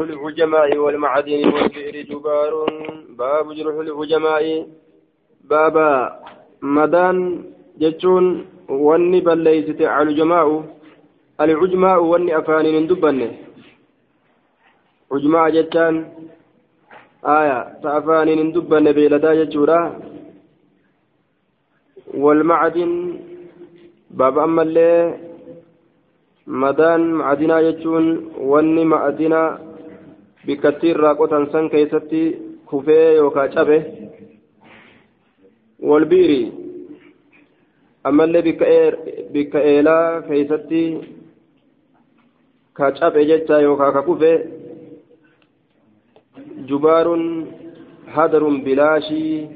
العجماء والمعادن والبئر جبار. باب جرح العجماء. بابا مدان جتون واني بليست العجماء. العجماء واني أفاني دبن. عجماء جتان آية تأفاني دبن بيلدا جتورا والمعدن. باب أما اللي. مدان معدنا جتون واني معدنا qotan san keessatti kufee yookaan cabe walbiiri ammallee bikka eelaa keessatti ka cabe jecha yookaan ka kufe jubaaruun hadarun bilaashii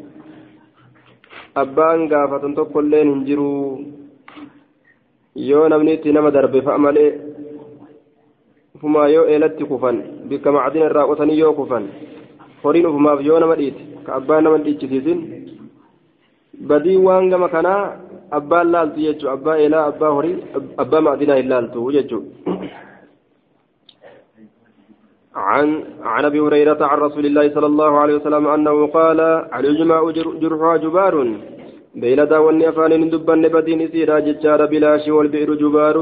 abbaan gaafatan tokkollee hin jiru yoo namni itti nama darbe fa'a malee. ufumaa yoo eelatti kufan bikka macdina irraa qotanii yoo kufan horiin ufumaaf yoo nama dhiite ka abbaan nama dhiichisiisin badii waan gama kanaa abbaan laaltu jechuu abbaa eelaa abbaa horii abbaa macdinaa hin laaltu jechuu عن عن ابي هريره عن رسول الله صلى الله عليه وسلم انه قال الجماع جرحها جبار بيلدا والنفان دبن بدين سيرا ججار بلاش والبئر جبار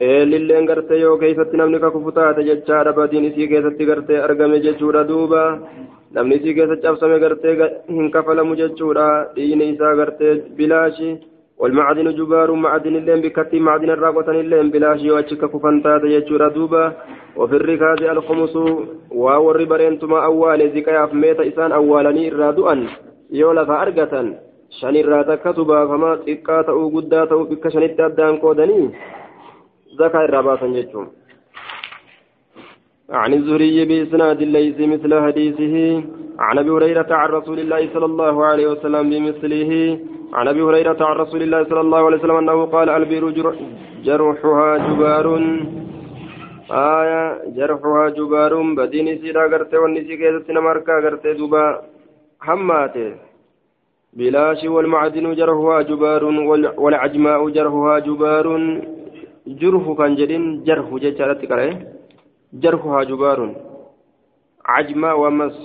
eelilleen gartee yoo keeysatti namni kakufu taate jechaadha badiin isii keessatti gartee argame jechuudha duuba. Namni isii keessa cabsame gartee hin kafalamu jechuudha. Dhiini isaa gartee bilaashi. والمعدن جبار معدن اللين بكتي معدن الراقوتن اللين بلاش يواتشك كفن تاتا يجورا دوبا وفي الركاز الخمس واور برينتما أول زكايا ميتا إسان أولاني إرادوأا يولا فأرقة شان إرادا كتبا فما إكا تأو قدا تأو بك شانت أدان كودني زكاة الرباطا يجوم عن الزهري بإسناد ليس مثل حديثه. عن أبي هريرة عن رسول الله صلى الله عليه وسلم بمثله. عن أبي هريرة عن رسول الله صلى الله عليه وسلم أنه قال البير جرحها جبار. آية جرحها جبار. بدين سيرا قرتي والنسي كيست نماركا قرتي دوبا. حماته بلاش والمعدن جرحها جبار والعجماء جرحها جبار. جرح كان جدين جرح جتالت كره جرحها جبار عجمة ومس.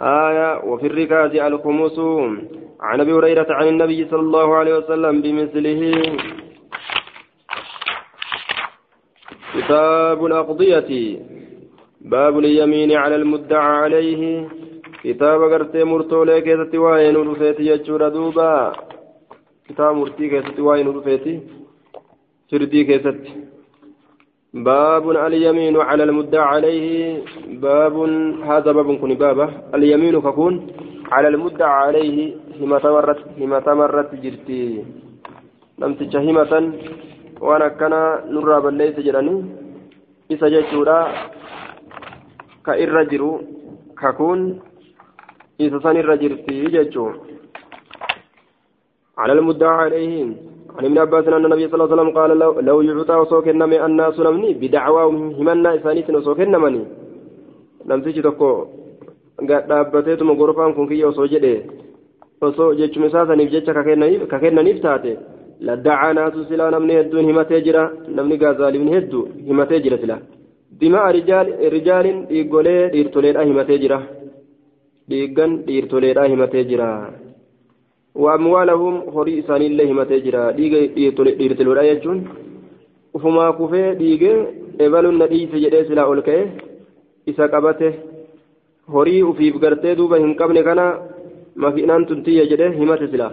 آية وفي الركاز الخمس عن أبي هريرة عن النبي صلى الله عليه وسلم بمثله. كتاب الأقضية. باب اليمين على المدعى عليه. كتاب قرتي مرتولي كيستي وين رفيتي يجور دوبا. كتاب مرتي كيستي وين رفيتي فردي كيست باب اليمين على المدعى عليه باب هذا باب كن بابه اليمين ككون على المدعى عليه هما تمرت هما تمرت جرتي لم تجهمة وانا كان نرى بليس جراني إسا جيشورا كإر جرو ككون إسا سن الرجرتي جيشو على المدعى عليه عن ابن عباس أن النبي صلى الله عليه وسلم قال لو, لو يعطى وصوك النمي الناس نمني بدعواهم همنا إسانيت وصوك النمني namtichi tokko dhaabbateetuma gorfaan kun kiyya osoo jedhe osoo jechuma isaa saniif jecha ka kennaniif taate laddacaa naasu silaa namni hedduun himatee jira namni gaazaalibni hedduu himatee jira sila dimaa rijaalin dhiiggolee dhiirtoleedhaa himatee jira dhiiggan dhiirtoleedhaa himatee jira وأموالهم هوري إساني الله متجرا ديغا ديرتلودا يجون وفما كوفي ديغا إبالون ندي سجدي سلا أولكي إسا قبته. هوري وفيف غرتي دوبا هنقبن كان ما في نان تنتي يجده همت سلا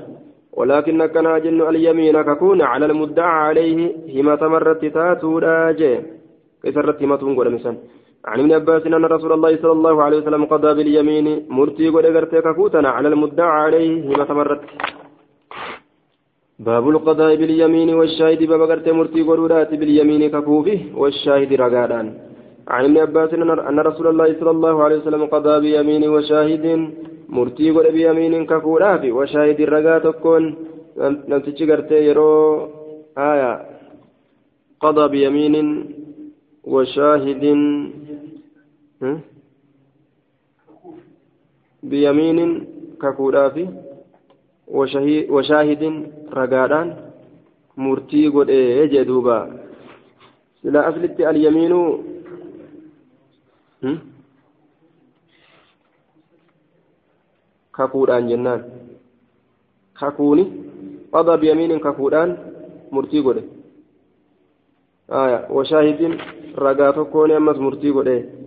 ولكن كان جن اليمين ككون على المدعى عليه همة مرت تاتو راجي كسرت همة قول مثلا عن ابن عباس أن رسول الله صلى الله عليه وسلم قضى باليمين مرتي قد أغرتك كوتنا على المدعى عليه هما تمرت باب القضاء باليمين والشاهد باب أغرت مرتي قرورات باليمين ككوفه والشاهد رقادان. عن ابن عباس أن رسول الله صلى الله عليه وسلم قضى بيمين وشاهد مرتي قد بيمين ككوراف وشاهد رقاتكون نمتشي قرتي يرو آية. قضى بيمين وشاهد بيمين ككودافي وشاهد رقادان مرتي قد إيه جدوبا سلا أفلت اليمين kakuuni qadaa biyamiinin kakuudhaan murtii godhe washaahidin ragaa tokkoon ammas murtii godhe asliidhatti alyamiinu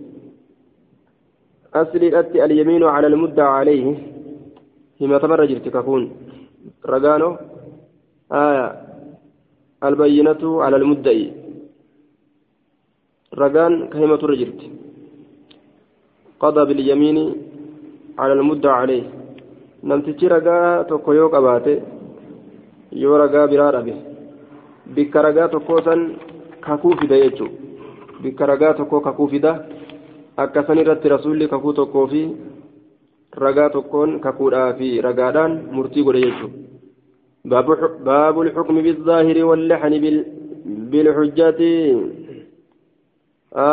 almuddaa calayhi himatamarra jirti kakuun ragaano aya albayyinatu cala almudda'i ragaan ka himaturra jirti qadaa bilyamiini cala almuddaa calayhi namtichi ragaa tokko yoo qabaate yoo ragaa biraa dhabe bikka ragaa tokkoo san kakuu fida jechuudha bikka ragaa tokkoo kakuu fida akka san irratti rasuulli kakuu tokkoo fi ragaa tokkoon kakuudhaa fi ragaadhaan murtii godhe jechuudha باب الحكم بالظاهر واللحن بالحجة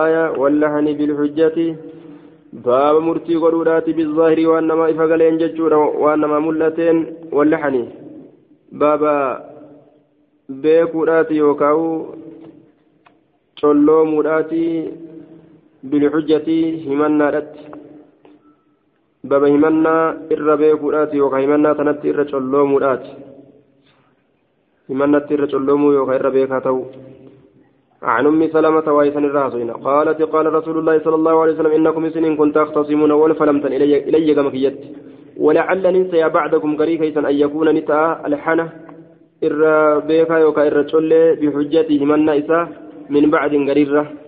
آية واللحن بالحجة باب مرتي قرورات بالظاهر وانما افقلين ججورا وانما ملتين واللحن بابا beekuudhaati yookaan colloomuudhaati himannaadhatti baba himannaa irra beekuudhaati yookaan himannaa tanatti irra colloomuudhaati himannatti irra colloomuu yookaan irra beekaa ta'u عن أم سلمة ويسن الراسين قالت قال رسول الله صلى الله عليه وسلم إنكم سنين كنت تختصمون ولفلمتن إلي, إلي كما كيت. ولعل ننسى بعدكم قريكا أن يكون نتاء الحنة إر بيكا يوكا تشولي بحجته من إسا من بعد قريرة.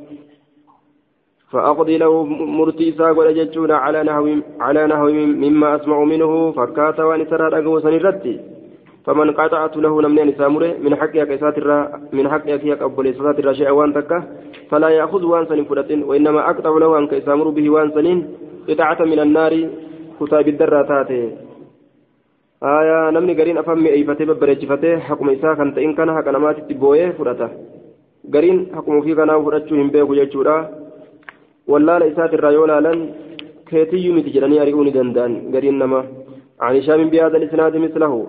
فأقضي له مرتي إسا قل ججونا على نحو على نحو مما أسمع منه فكات ترى أقوى سنرتي فمن قطعت له نمني نسامره من حقها كيسات من حقها كي أبو ليسات شيئا وان تكه فلا يأخذ وان سن فرتين وإنما أقطع له أن كيسامر به وان سنين قطعة من النار كتاب الدراتات آية نمني قرين أفهم أيفتي ببرجفتي حكم إساء كان تئن كان حق نمات تبويه فرته قرين حكم في كان فرتشو هم بيكو جيشورا ولا لإسات الرأيولا لن كيتي متجرني أريوني دندان قرين نما عن هشام بهذا الإسناد مثله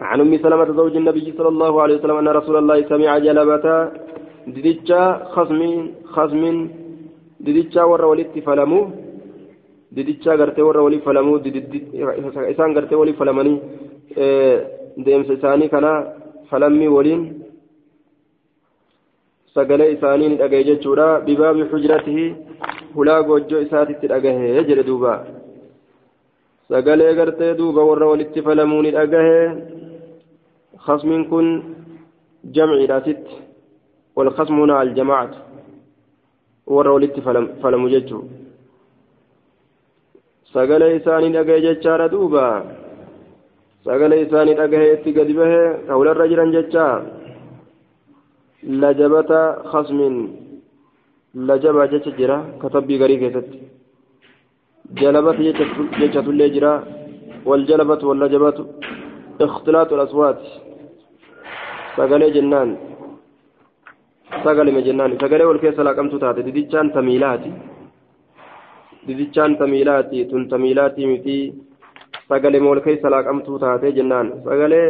عن ام سلمة زوج النبي صلى الله عليه وسلم ان رسول الله سمع جلبة دديتشا خصم خصم دديتشا ور ولدت فلمو دديتشا غرتي ور ولي فلمو اسان غرتي ولي فلمني ديمس اساني كنا فلمي ولين sagalee isaanii ni dhagaye jechuudha bibaabi xujratihi hulaa goojjoo isaatitti dhagahe jedhe duuba sagalee gartee duuba warra walitti falamuu ni dhagahe خصم كن جمع راست والخصم هنا الجماعة ورولت فلم ججو سقل إساني دقى ججار دوبا سقل إساني دقى إتي قد به قول الرجل ججا لجبة خصم لجبة ججرة كتبي غريكة جلبة ججة اللي جرا والجلبة واللجبة اختلاط الأصوات sagalee jennaan sagalime jennaan sagalee wal keessa laaqamtu taate didichaan tamiilaati didichaan tamiilaati tun tamiilaati miti sagalime wal keessa laaqamtu taate jennaan sagalee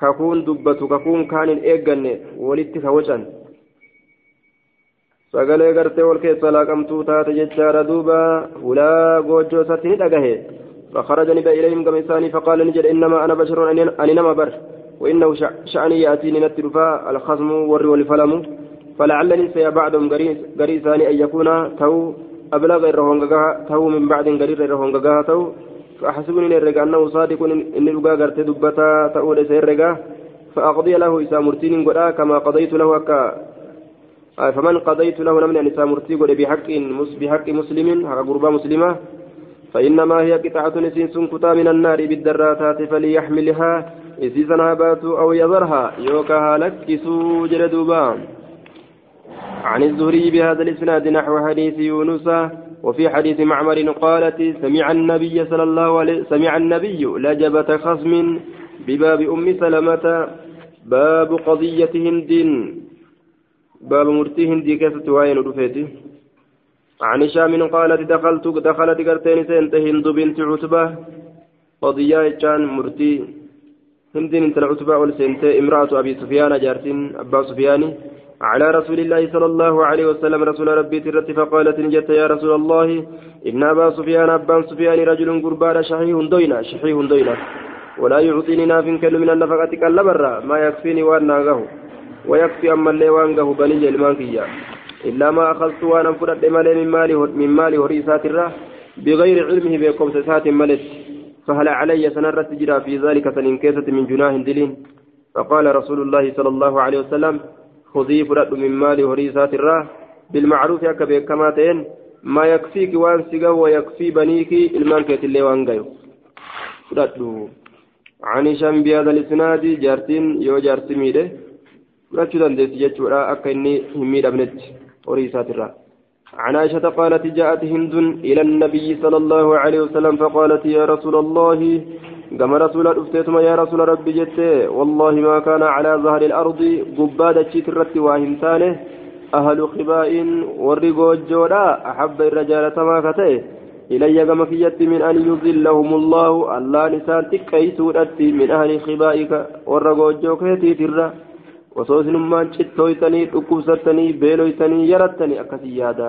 kakuun dubbatu kakuun kaan hin eegganne walitti kawacan sagalee gartee wal keessa laaqamtuu taate jechaadha duuba. Hulaa goojjoo isatti ni dhagahe. فخرج نبا إليهم كما إساني فقال نجد إنما أنا بشر أني نما بر وإنه شأني يأتيني نتلفا الخصم ور والفلم فلعلني سيا بعدهم قريساني أن يكون تو أبلغ الرهونغا تو من بعد قرير الرهونغا تو فأحسبني نرجع أنه صادق إن رجع قرت دبتا تقول سيرجع. فأقضي له إسا مرتين قدا كما قضيت له أكا. فمن قضيت له نمن أن إسا مرتي بحق بحق مسلم حق قربا مسلمة. فإنما هي قطعة نسين كتا من النار بالدراتات فليحملها. إسيسا هبات أو يذرها يوكها لك سوجر دوبا عن الزهري بهذا الإسناد نحو حديث يونس. وفي حديث معمر قالت سمع النبي صلى الله عليه سمع النبي لجبة خصم بباب أم سلمة باب قضية هند. باب مرتي هندي كيف توين رفيتي. عن هشام قالت دخلت دخلت قرتين سنت هند بنت عتبة. قضية كان مرتي هند انت العتبة والسنت امرأة أبي سفيان جارتين أبا سفيان. على رسول الله صلى الله عليه وسلم رسول ربي ترت فقالت نجت يا رسول الله إن أبا سفيان أبان سفيان رجل قربان شحيح دوينا شحيح دوينا ولا يعطيني ناف كل من النفقة كالبرة ما يكفيني وأنا ويكفي أما اللي وأنقه بني المانكية إلا ما أخذت وأنا فرد مالي من مالي من مالي وريسات الره بغير علمه بكم سات ملت. فهل علي سنرت جرى في ذلك سنين كيسة من جناه دلين فقال رسول الله صلى الله عليه وسلم خذي فرد من مالي وريسات الره بالمعروف يكبي كما تين ما يكفيك وان سيغا ويكفي بنيك المانكة اللي وانقايو فرد عن هشام بهذا الاسناد جارتين يو جارتي ميده dandeessi jechuudha akka inni hin miidhamnetti horii isaatirraa. عن عائشة قالت جاءت هند إلى النبي صلى الله عليه وسلم فقالت يا رسول الله كما رسول أفتيتما يا رسول ربي جت والله ما كان على ظهر الأرض قبادة شترت واهمتانه أهل خباء ورقو الجودا أحب الرجال تما كته إلي كما كيت من أن يظلهم الله الله نسان تكيسو من أهل خبائك ورقو الجوكيتي ترى osoo isinummaan cittooytanii dhukkubsattanii beeloytanii yarattanii akkasii yaada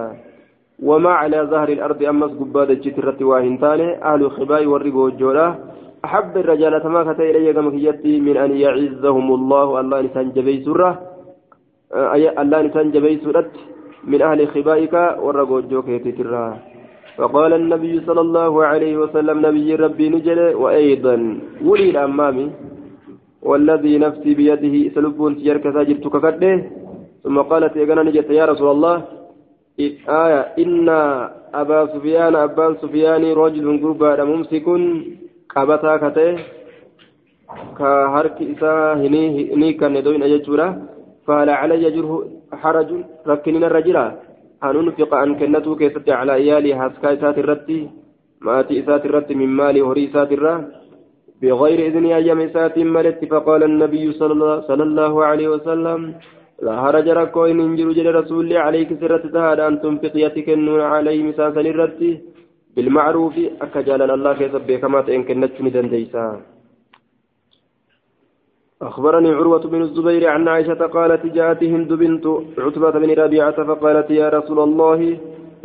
وما على ظهر الأرض أمس قبادة جترت واهنتاني أهل الخباء والرقوجولا أحب الرجال ما كتا إلي كما من أن يعزهم الله. الله نسان جبي سورة الله نسان جبي سورة من أهل خبائك والرقوجوك يتترى فقال النبي صلى الله عليه وسلم نبي ربي نجل وأيضا. ولي الأمامي. والذي نفسي بيده سلبون سيرك ساجرت ككده ثم قالت يا نجت يا رسول الله آية إن أبا سفيان أبان سفيان رجل قربا ممسك. قبتا كته كهرك إسا هني كان يدوين أججورا فهل علي جره حرج ركنين الرجل أن أنفق أن كنته كيست على إيالي هاسكا إسات الرتي ماتي إسات الرتي من مالي هري إسات الرتي بغير إذن أيام سات ملت فقال النبي صلى الله عليه وسلم لا هرج ركوين انجر جل رسول عليك سرت تهاد أن تنفق النون عليه مساسا الرد بالمعروف أكجال الله كيسب كما تئن كنت ندن ديسا. أخبرني عروة بن الزبير عن عائشة قالت جاءت هند بنت عتبة بن ربيعة فقالت يا رسول الله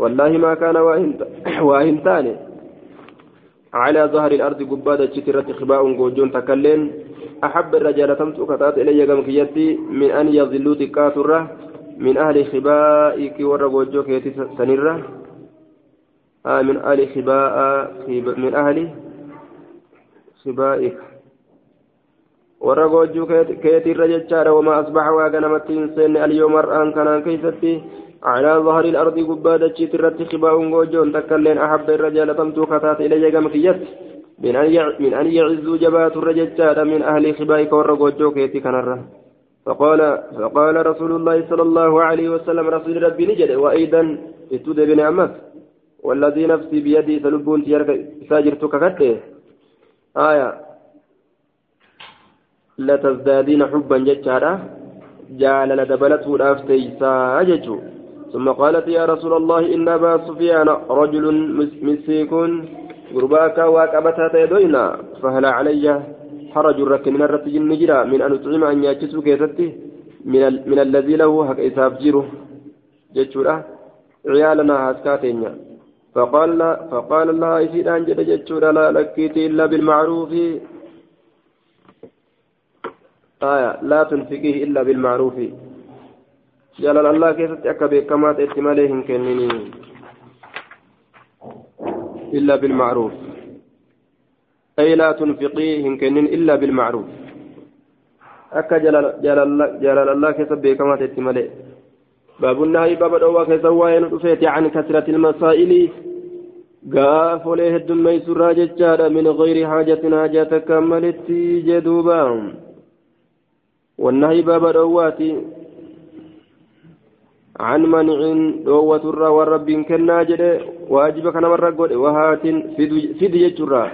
والله ما كان واهنتان. على ظهر الأرض قبادة شترة خباء قوجون تكلين أحب الرجال تمسك كتات إلي قمكيتي من أن يظلوا تكاثرة من أهل خبائك ورقوجوك سنرة. آه من أهل خباء من أهل خبائك. ورقوجوك كيتي الرجال وما أصبح واغنمت إنسان اليوم الآن كان كيفتي على ظهر الأرض قبادة شترت خباء وجون تكلين أحب الرجال تمتو كتات إلي قمكيت من من أن يعزوا جبات الرجال من أهل خبائك. ورقوجو كيتي كنرة فقال فقال رسول الله صلى الله عليه وسلم رسول ربي نجد. وأيضا اتود بن عمك والذي نفسي بيدي سلبون ساجرتك كته آية. لتزدادين حبا ججارا جعل لدبلته الأفتيسا ججو ثم قالت يا رسول الله إن أبا سفيان رجل مسيك غرباك واكبتها تيدوينا. فهل علي حرج ركن من الرتج النجرة من أن أطعم أن يأتي كيستي؟ من. من الذي له حق إساف جيره جتشورة عيالنا هاسكاتين فقال فقال الله إسيد أنجد جتشورة لا لكيت إلا بالمعروف. آية لا تنفقيه إلا بالمعروف. keessatti akka beekamaa ta'etti malee hin kenninii إلا بالمعروف. أي لا تنفقي إن كنن إلا بالمعروف. أكا جلال, جلال, جلال الله كسبه كما تتملئ باب النهي باب الأوى كسوائن رفيت عن كثرة المسائل. قاف له الدمي سراجة من غير حاجة حاجة كملت جدوبا والنهي باب الأوات عن منع دوة الرا والرب كنا جده واجب كان مرة قد وهات فد يجرا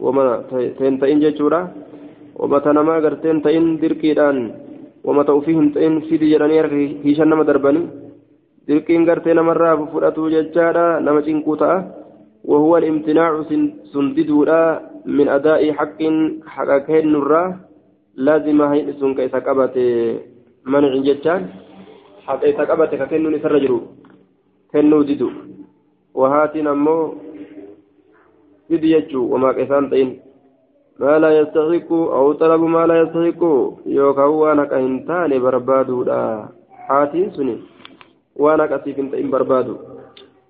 وما تنتين جرا وما تنما غرتين تين وما توفيهم تين فد جراني هيشان نما درباني. دركين غرتين مرة فرأتو ججارا نما چنكوتا وهو الامتناع سنددولا من أداء حق حقاكين نرا. لازم هين سنك إسا قبت منع isa qabate ka kennuun isarra jiru kennuu didu wahaatiin ammoo didi jechuu wamaa qisaan ta'in ما لا يستحق أو طلب ما لا يستحق يوكا وأنا كهنتان بربادو لا حاتين سني وأنا كسيف إن بربادو.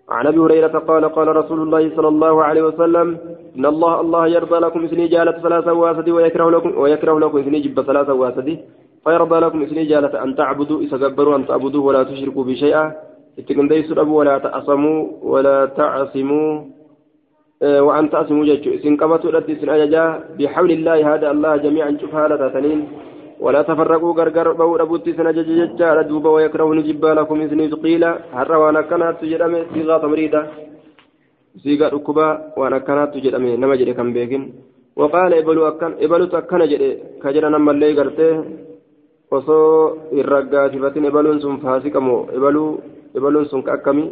عن أبي هريرة قال قال رسول الله صلى الله عليه وسلم إن الله الله يرضى لكم اثني جالة ثلاثة واسد ويكره لكم ويكره لكم اثني جب ثلاثة واسد. فيرضى لكم اثني جالة أن تعبدوا إذا أن تعبدوا ولا تشركوا بشيئا. اتقن ديسوا ولا تعصموا ولا تعصموا. وأن تأسموا جيتشو إسن قبطوا التي سن أججا بحول الله هذا الله جميعا شوف هالة تنين ولا تفرقوا غرغر بو ربوتي سن أججا جيتشا ردوبا ويكره نجبا لكم إذن قيل هر وأنا كانت تجرمي صيغة تمريدة صيغة ركبا وأنا كانت تجرمي نما جري كم بيكين وقال إبلو أكن إبلو تكن جري كجرا نما اللي osoo irraggaasifatin ebaluun sun faasikamoo ebaluu ebaluun sun ka akkamii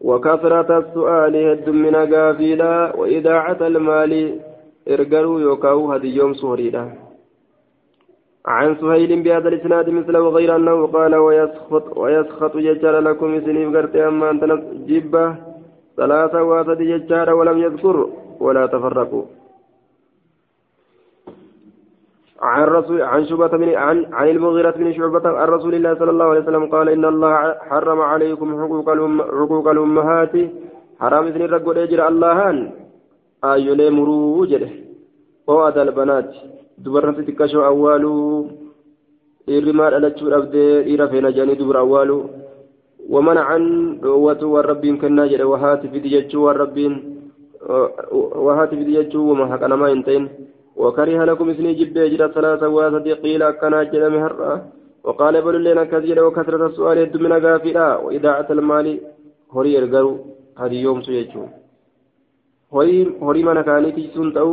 وكثرة السؤال هد من قافلة وإذاعة المال إرقروا يوكاو هدي يوم سهريدا. عن سهيل بهذا الإسناد مثله غير أنه قال ويسخط ويسخط ججار لكم سنيف قرت أما أنت جبة ثلاثة واسد ججار ولم يذكر ولا تفرقوا. عن رسول عن شعبة بن عن عن المغيرة بن شعبة عن رسول الله صلى الله عليه وسلم قال إن الله حرم عليكم حقوق الأم حقوق الأمهات. حرام إذن الرجل يجري اللهان آيولي مرو جده. وعد البنات. دبرت تكشو أولو إرمال ألتشو أبدي إيرا فينا جاني دبر أولو ومنعا قوة والرب كنا جده. وهات في ديجتشو والرب وهات في ديجتشو وما حق أنا ما ينتين. وكره لكم اسني جب جرى ثلاثة واسد قيل كان جرى مهرة. وقال بل لنا كثير وكثرة السؤال يد من غافلا وإذاعة المال هري الغرو هذه يوم سيجو. هري هري من كان تجسون تو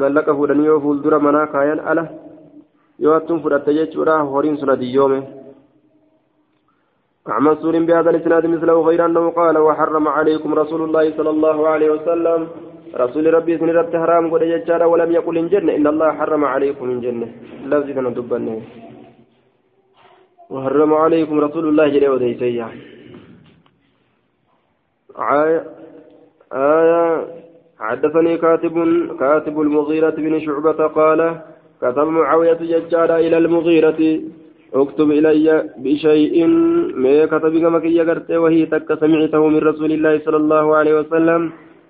ملك فلان يوفول در منا كاين ألا. يواتم فرات جيتشورا هرين سنة يومه. عن منصور بهذا الإسناد مثله غير أنه قال وحرم عليكم رسول الله صلى الله عليه وسلم رسول ربي سن رب حرام قد ججارا ولم يقل إن جنة إن الله حرم عليكم من جنة. لفظ كان دبنه. وحرم عليكم رسول الله جل وديسيا آية آية حدثني كاتب كاتب المغيرة بن شعبة قال كتب معاوية ججارا إلى المغيرة. اكتب إلي بشيء ما كتب كما كي وهي تك سمعته من رسول الله صلى الله عليه وسلم.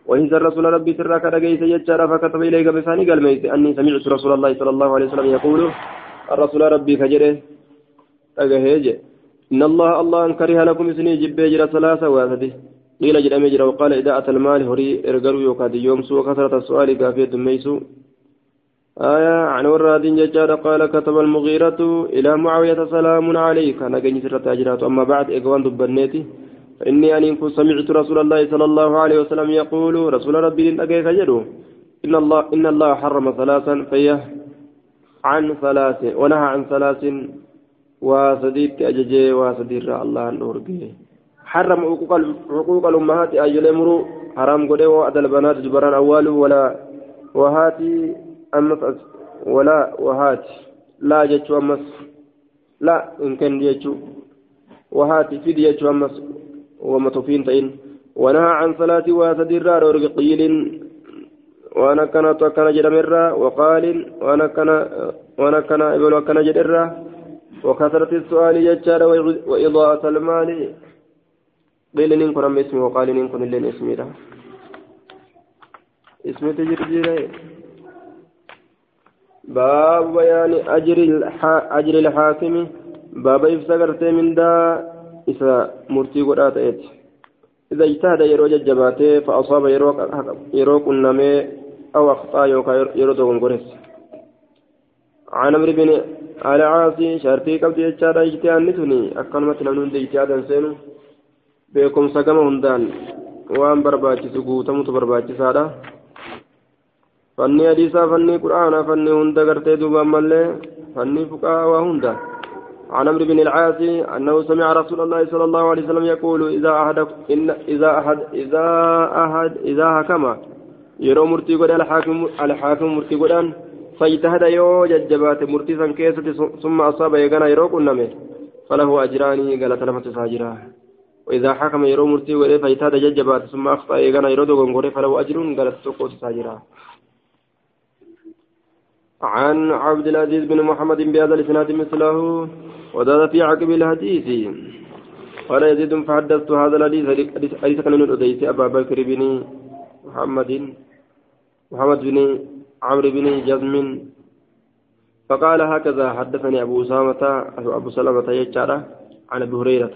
وإن رسول ربي سرك رجيس يجار فكتب إليك بفاني قال ميت أني سمعت رسول الله صلى الله عليه وسلم يقول الرسول ربي فجره أجهج إن الله الله أن كره لكم سني جب يجر ثلاثة واسده قيل جرى مجرى وقال إذا أتى المال هري إرقروا يوكاد يوم سوى كثرة السؤال كافية ميسو آية عن وراد ججار قال كتب المغيرة إلى معاوية سلام عليك. أنا جني سرة أجرات. أما بعد إقوان دبنيتي. فإني أن كنت سمعت رسول الله صلى الله عليه وسلم يقول رسول ربي أكيف يدعو. إن الله إن الله حرم ثلاثا فيه عن ثلاث ونهى عن ثلاث. وسديد أججي وسدير الله النور حرم حقوق الأمهات أجل أمرو حرام قده وأدى البنات جبران أول ولا وهاتي أمس ولا وهاتي. لا جتشو أمس. لا إن كان جتشو. وهاتي في جتشو أمس. ومتوفين تئن. ونهى عن صلاة واسدر ورقيل وأنا كان توكنا جرمرا وقال وأنا كان وأنا كان ابن وكان جرمرا. وكثرة السؤال يجار وإضاءة المال. قيل أم اسمي وقال نكون لين اسمي له. اسمي تجرجير باب بيان أجر الحاكم. باب إفسقرت من إذا مرتي قرأت إيت إذا اجتهد يرو ججباته فأصاب يرو يرو كنمي أو أخطأ يوكا يرو دوغن قرس عن عمرو بن على عاصي شرطي قبل يجتهد اجتهاد نتني أكلمة نمون دي اجتهادا سينو بكم سقم هندان وان برباچس قوتمت برباچسادا fanni hadiisaa fanni qur'aanaa fanni hunda gartee duuba ammallee fanni fuqaa waa hunda عن عمرو بن العاص أنه سمع رسول الله صلى الله عليه وسلم يقول إذا أحد إن إذا أحد إذا أحد إذا حكم يرو مرتي قد الحاكم الحاكم مرتي قدان فاجتهد يو ججبات مرتي سنكيسة ثم أصاب يغنى يرو كنمه فله أجران قال تلمت ساجرا وإذا حكم يرو مرتي ولي فايتاد ججبات ثم أخطأ يغنى يرو دوغن فله أجر قال تقوت ساجرا عن عبد العزيز بن محمد بهذا الإسناد مثله وزاد في عقب الحديث. قال يزيد فحدثت هذا الحديث حديث كان الأديس أبا بكر بن محمد محمد بن عمرو بن جزم. فقال هكذا حدثني أبو أسامة أبو سلمة يجعل عن أبي هريرة.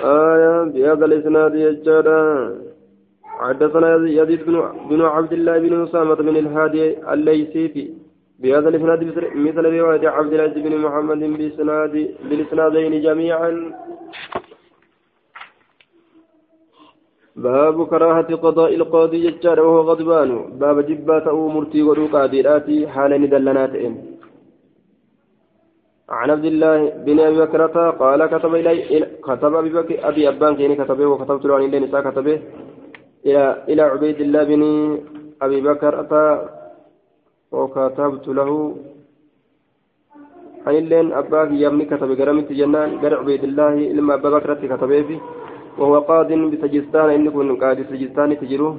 آية بهذا الإسناد يجعل حدثنا يزيد بن عبد الله بن أسامة بن الهادي الليثي بهذا الإسناد مثل رواية عبد العزيز بن محمد بإسناد بالإسنادين جميعا. باب كراهة قضاء القاضي ججار وهو غضبان. باب جبات أو مرتي ودو قادراتي حال ندلنات إن. عن عبد الله بن أبي بكرة قال كتب إلي كتب أبي بكر أبي أبان كيني كتبه وكتبت له عن الله نساء كتبه. إلى إلى عبيد الله بن أبي بكر أتى وكتبت له. عن اللين أباك يمني كتب قرمت جنان قرع عبيد الله إلما أبا بكر كتبه فيه وهو قاض بسجستان إن كن قاضي سجستان تجرو.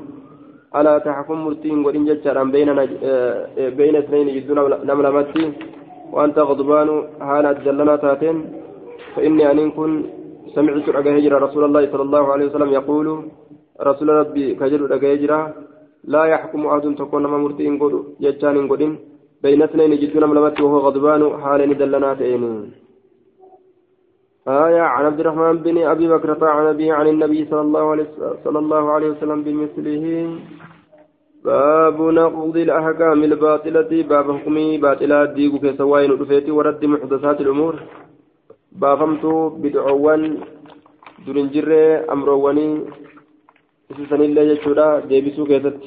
ألا تحكم مرتين ولين جتشارا بيننا بين اثنين جدون نملمتي وأنت غضبان حالات جلنا تاتين؟ فإني أن كن سمعت أجهجر رسول الله صلى الله عليه وسلم يقول رسول ربي كجر أجهجر لا يحكم أحد تكون مرتين قد جتشان قدين. بين اثنين جدون نملمتي وهو غضبان حال ندلنا تاتين آية عن عبد الرحمن بن أبي بكر عن أبي عن النبي صلى الله عليه صلى الله عليه وسلم بمثله. باب نقض الأحكام الباطلة. باب حكمي باطلة ديقو كسوائن رفيت ورد محدثات الأمور. بافمت بدعوان درنجر أمرواني. سيسن الله يجودا ديبسو كيست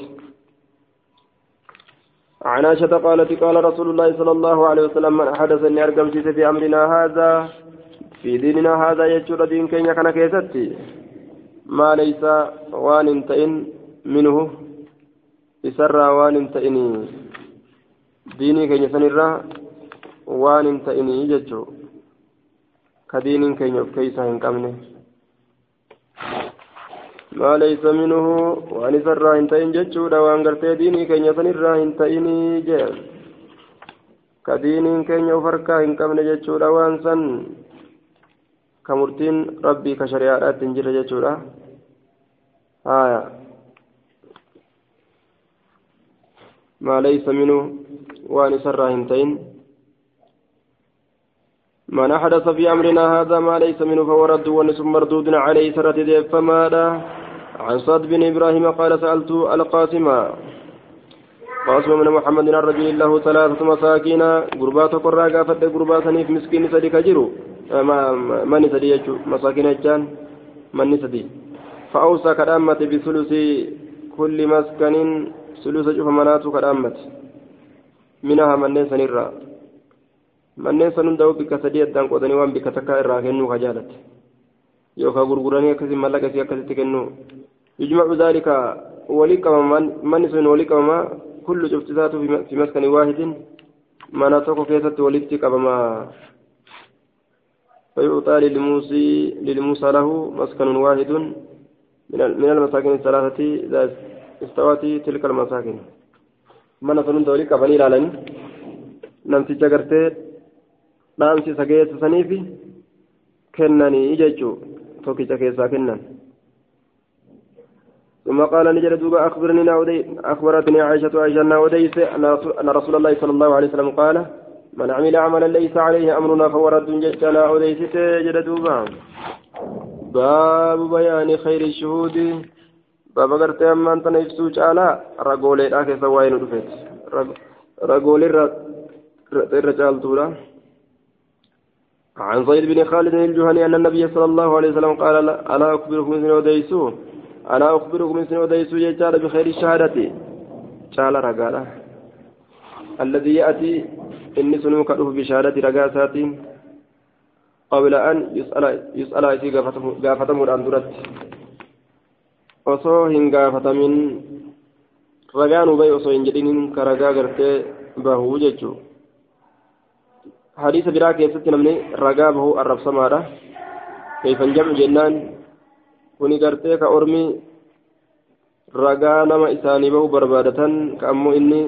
عن عائشة قالت قال رسول الله صلى الله عليه وسلم من أحدث أن أرقم في أمرنا هذا في ديننا هذا يجور دين كينيا كان كيستي ما ليس وان انتئن منه يسرى وان انتئني ديني كينيا سنرى وان انتئني يجو كدين كينيا كيسا هنكمني ما ليس منه. وان سرى انتئن ججو وان قرتي ديني كينيا سنرى انتئني جيم كدين كينيا فركا هنكمني ججو وان سن. كمرتين ربي كشريعات تنجر جتورا آية. ما ليس منه. وان سرى هنتين من أحدث في أمرنا هذا ما ليس منه فهو رد ونسم مردود عليه سرة ديف فماذا؟ عن صاد بن إبراهيم قال سألت القاسم قاسم من محمد الرجل له ثلاثة مساكين قربات قرى قافت قربات نيف مسكين صديق جرو manni sadii jechuun masaakiina jechaan manni sadii fa'ausaa kadhaammate bisulusi kulli maskaniin sulusa cufa manaatu kadhaammate minaha manneen sanirraa manneen san hundaa'u bikka sadii addaan qoodanii waan bikka takkaa irraa kennuu ka jaalatte yookaan gurguranii akkasii mallaqa isii akkasitti kennuu yujmacu daalika walii qabama manni sun walii qabama kullu cuftisaatu fi maskanii waahidin mana tokko keessatti walitti qabama فيعطى للموسي للموسى له مسكن واحد من المساكن الثلاثة إذا استوت تلك المساكن من سنون دولي كبني لالن نمتي جغرتي نامسي سجيت سنيفي كنني إججو توكي جكيسا كنن ثم قال نجد دوبا أخبرني أخبرتني عائشة عائشة أن رسول الله صلى الله عليه وسلم قال من عمل عملا ليس عليه أمرنا فهو رد جدنا أوليست جددوبا باب بيان خير الشهود. باب قرت أما أنت نفسو على رقولي الآخر سوائن رفت رقولي الرجال طولا عن زيد بن خالد الجهني أن النبي صلى الله عليه وسلم قال ألا أخبركم من وديسو ألا أخبركم من وديسو يجعل بخير الشهادة قال رقاله الذي يأتي ka dhufu bishaadati ragaa isaatiin qabla an yus'ala isii gaafatamuudhaan duratti osoo hin gaafatamin ragaan ubay osoo hin jedhinin ka ragaa gartee حديث براك يستي نمني رقابه الرب سمارة كيف الجمع جنان كوني ragaa nama isaanii bahu barbaadatan ka ammoo inni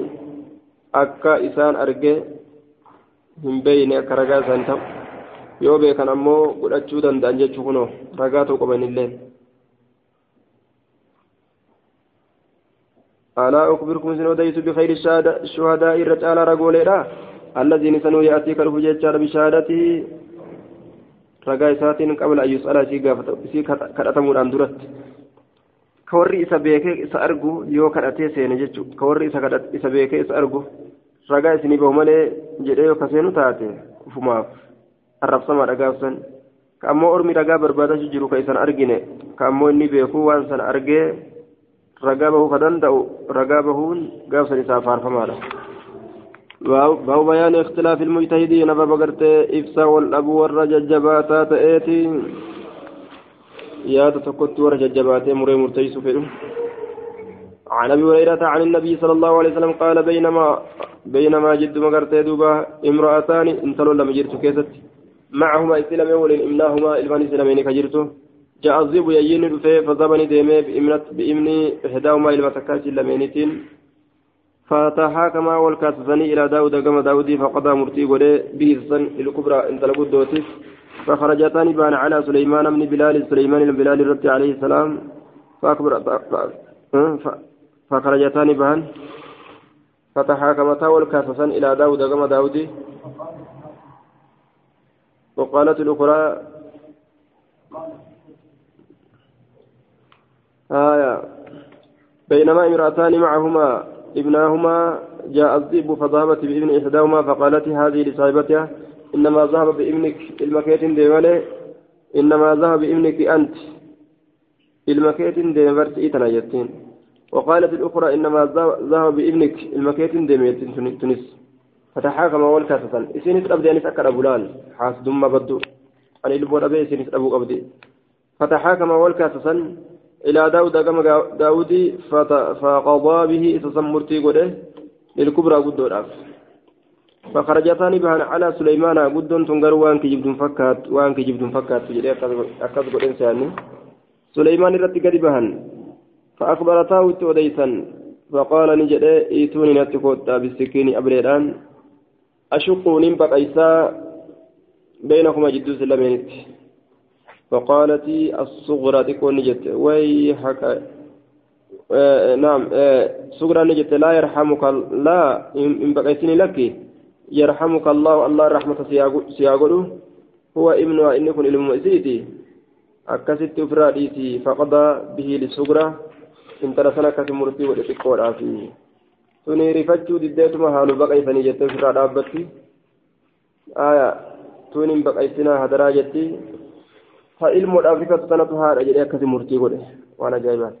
akka isaan arge hin beeyne akka ragaa isaanii ta'u yoo beekan ammoo godhachuu danda'an jechuu kunoo ragaa ta'u qabanillee ألا أخبركم سن وديت بخير الشهداء الرجال رجوليرا الذين سنو يأتي كرف جيتشار بشهادته رجاء ساتين قبل أن يسأل سي كرتمون أن درت كوري إسا بيكي إسا أرجو يو كرتي سين جيتشو. كوري إسا كرت إسا بيكي إسا أرجو رجاء سني بهمله جديو كسينو تاتي. فماف. الرب سما رجاء سن. كأمو أرمي رجاء بربادة جيرو كإسان أرجينه كأمو إني بيكو وانسان ragaa bahuu ka danda'u ragaa bahuun gaafsan isaa faarfamaadha باب بيان اختلاف المجتهدين باب قرتي إفسا والأبو والرججباتا تأتي يا تتكت ورججباتي مري مرتيس فيه عن ابي هريره عن النبي صلى الله عليه وسلم قال بينما بينما جد مغرتي دوبا امرأتان انتلوا لم جرت كيست معهما اسلام يول امناهما الفان اسلامين كجرتو جاء الزيب يين رفي فضبني ديمي بإمن إحداهما إلى مسكات لمينتين فتحاكما والكاسسني إلى داود كما داودي فقضى مرتي ولي به السن الكبرى انت لقد دوتس فخرجتان بان على سليمان بن بلال سليمان بن بلال الرد عليه السلام. فأكبر فخرجتان بان فتحاكمتا والكاسسن إلى داود كما داودي. وقالت الأخرى آية بينما امرأتان معهما. ابناهما جاء الذئب فذهبت بابن إحداهما فقالت هذه لصاحبتها إنما ذهب بابنك المكيت ديمالي إنما ذهب بابنك أنت. المكيت ديمرت إيتنا يتين وقالت الأخرى إنما ذهب بابنك المكيت ديميتين تونس فتحاكم والكاسة إسينس أبدي أنس أكر أبو لال. حاس دم بدو. أن البور أبي إسينس أبو فتحاكم والكاسة إلى داود كما داود فقضى به تسمرتي قده للكبرى قدو فخرجتان بها على سليمان قدون تنقر وان كجبد فكات وان كجبد فكات تجري أكاد قد إنساني سليمان رتي قد بهن فأخبرتاه توديسا فقال نجد إيتوني نتكوت بالسكين أبريران. أشقوا نمبق إيسا بينهما جدو سلمينت فقالت الصغرى تكون نجت. ويحك آه نعم آه صغرى نجت. لا يرحمك لا إن بقيتني لك. يرحمك الله الله رحمة سياقله هو ابن إن يكون المؤسيتي أكست إفراديتي فقضى به للصغرى. إن ترسنا كتمرتي ولتقول آفي tuni rifachuu diddeetuma haalu baqaysanii jettee ofirraa dhaabbatti aya tun hin ها علم الأفريقة سنة هذا جري أكثر مرتي قوله وأنا جايبان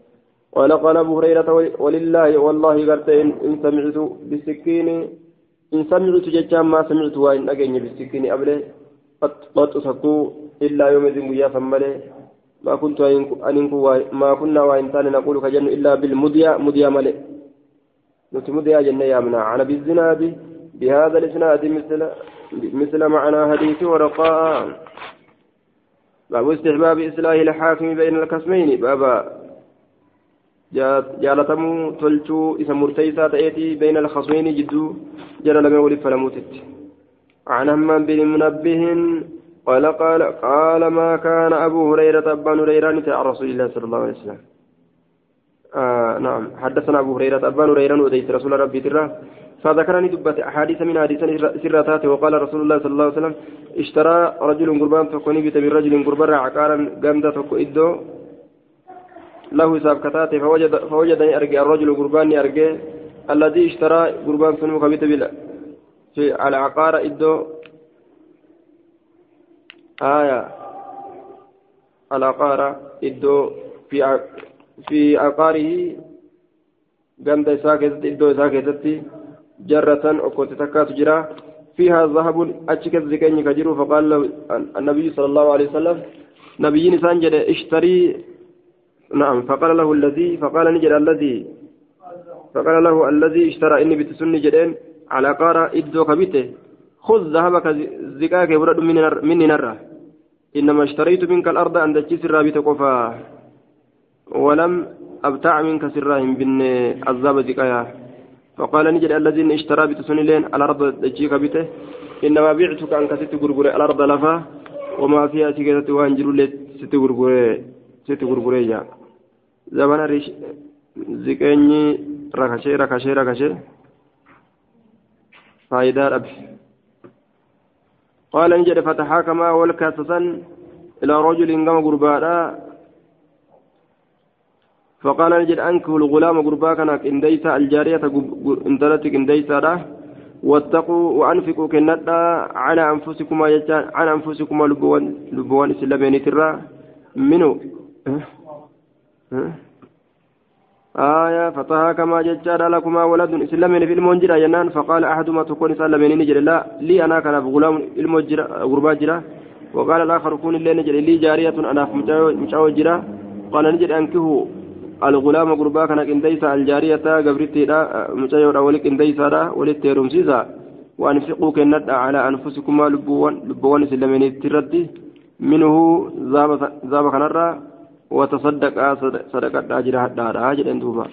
قال قال أبو هريرة ولله والله قلت إن, سمعت بالسكين إن سمعت ججام ما سمعت وإن أجني بالسكين أبله قد أسكوا إلا يوم ذنب يا فمله ما كنت أنكو ما كنا وإن كان نقول كجن إلا بالمديا مديا ملئ نتمديا جنة يا منا عن بالزناد بهذا الإسناد مثل مثل معنى حديث ورقاء. باب استحباب إصلاح الحاكم بين القسمين. بابا جالتمو تلتو إذا مرتيسا تأتي بين الخصمين جدو جرى لم يولد فلموتت. عن همام بن منبه قال قال قال ما كان أبو هريرة أبان هريرة عن رسول الله صلى الله عليه وسلم. آه نعم. حدثنا أبو هريرة أبان هريرة وديت رسول ربي ترى. فذكرني دبت أحاديث من حديث سرتات وقال رسول الله صلى الله عليه وسلم اشترى رجل قربان تكوني بيت من رجل قربان عقارا قمدة إدو له حساب كتاته فوجد فوجدني أرجع الرجل قرباني أرجع الذي اشترى قربان سنو كبيت بلا في على عقار إدو. آية. العقار إدو في في عقاره قمدة ساكتة إدو ساكتة جرة أكوت تكات جرا فيها ذهب أشكت زكاني كجرو فقال له النبي صلى الله عليه وسلم نبي نسان جد اشتري. نعم فقال له الذي فقال نجد الذي فقال له الذي اشترى إني بتسني جدين على قارة إدو كبيتة. خذ ذهبك زكاك برد مني نرى إنما اشتريت منك الأرض أن تجي سرا بتقفا ولم أبتع منك سرا بن عذاب زكايا فقال نجد الذين اشترى بتسنلين الأرض تجيك بته إنما بعتك أنك ست غرغرة الأرض لفا وما فيها سكتة وانجر ست غرغرة ست غرغرة جا. زمان ريش زكاني ركشي ركشي ركشي فايدة ربي قال نجد فتحاكما والكاسسا إلى رجل قام قربانا. فقال نجد أنكه الغلام قربا كان إنديسا الجارية انتلتك إنديسا واتقوا وأنفقوا كندا. على أنفسكما يجان على أنفسكما لبوان لبوان إسلامين ترى؟ أه؟ آية فتها كما ججار لكما ولد إسلامين في المنجرة. ينان فقال أحدما تكون سلمين نجر لا لي أنا كان غلام المجرة غربا جرا وقال الآخر كون اللي نجر لي جارية أنا مشاو جرا قال نجر أنكه الغلام غربا كان كنديسا الجارية قبرتي لا مشاو ولك كنديسا ولت رمسيسا وأنفقوا كندا على أنفسكما لبوان لبوان سلمين تردي. منه زاب كنرا وتصدق صدقة أجر حتى راجل دوبا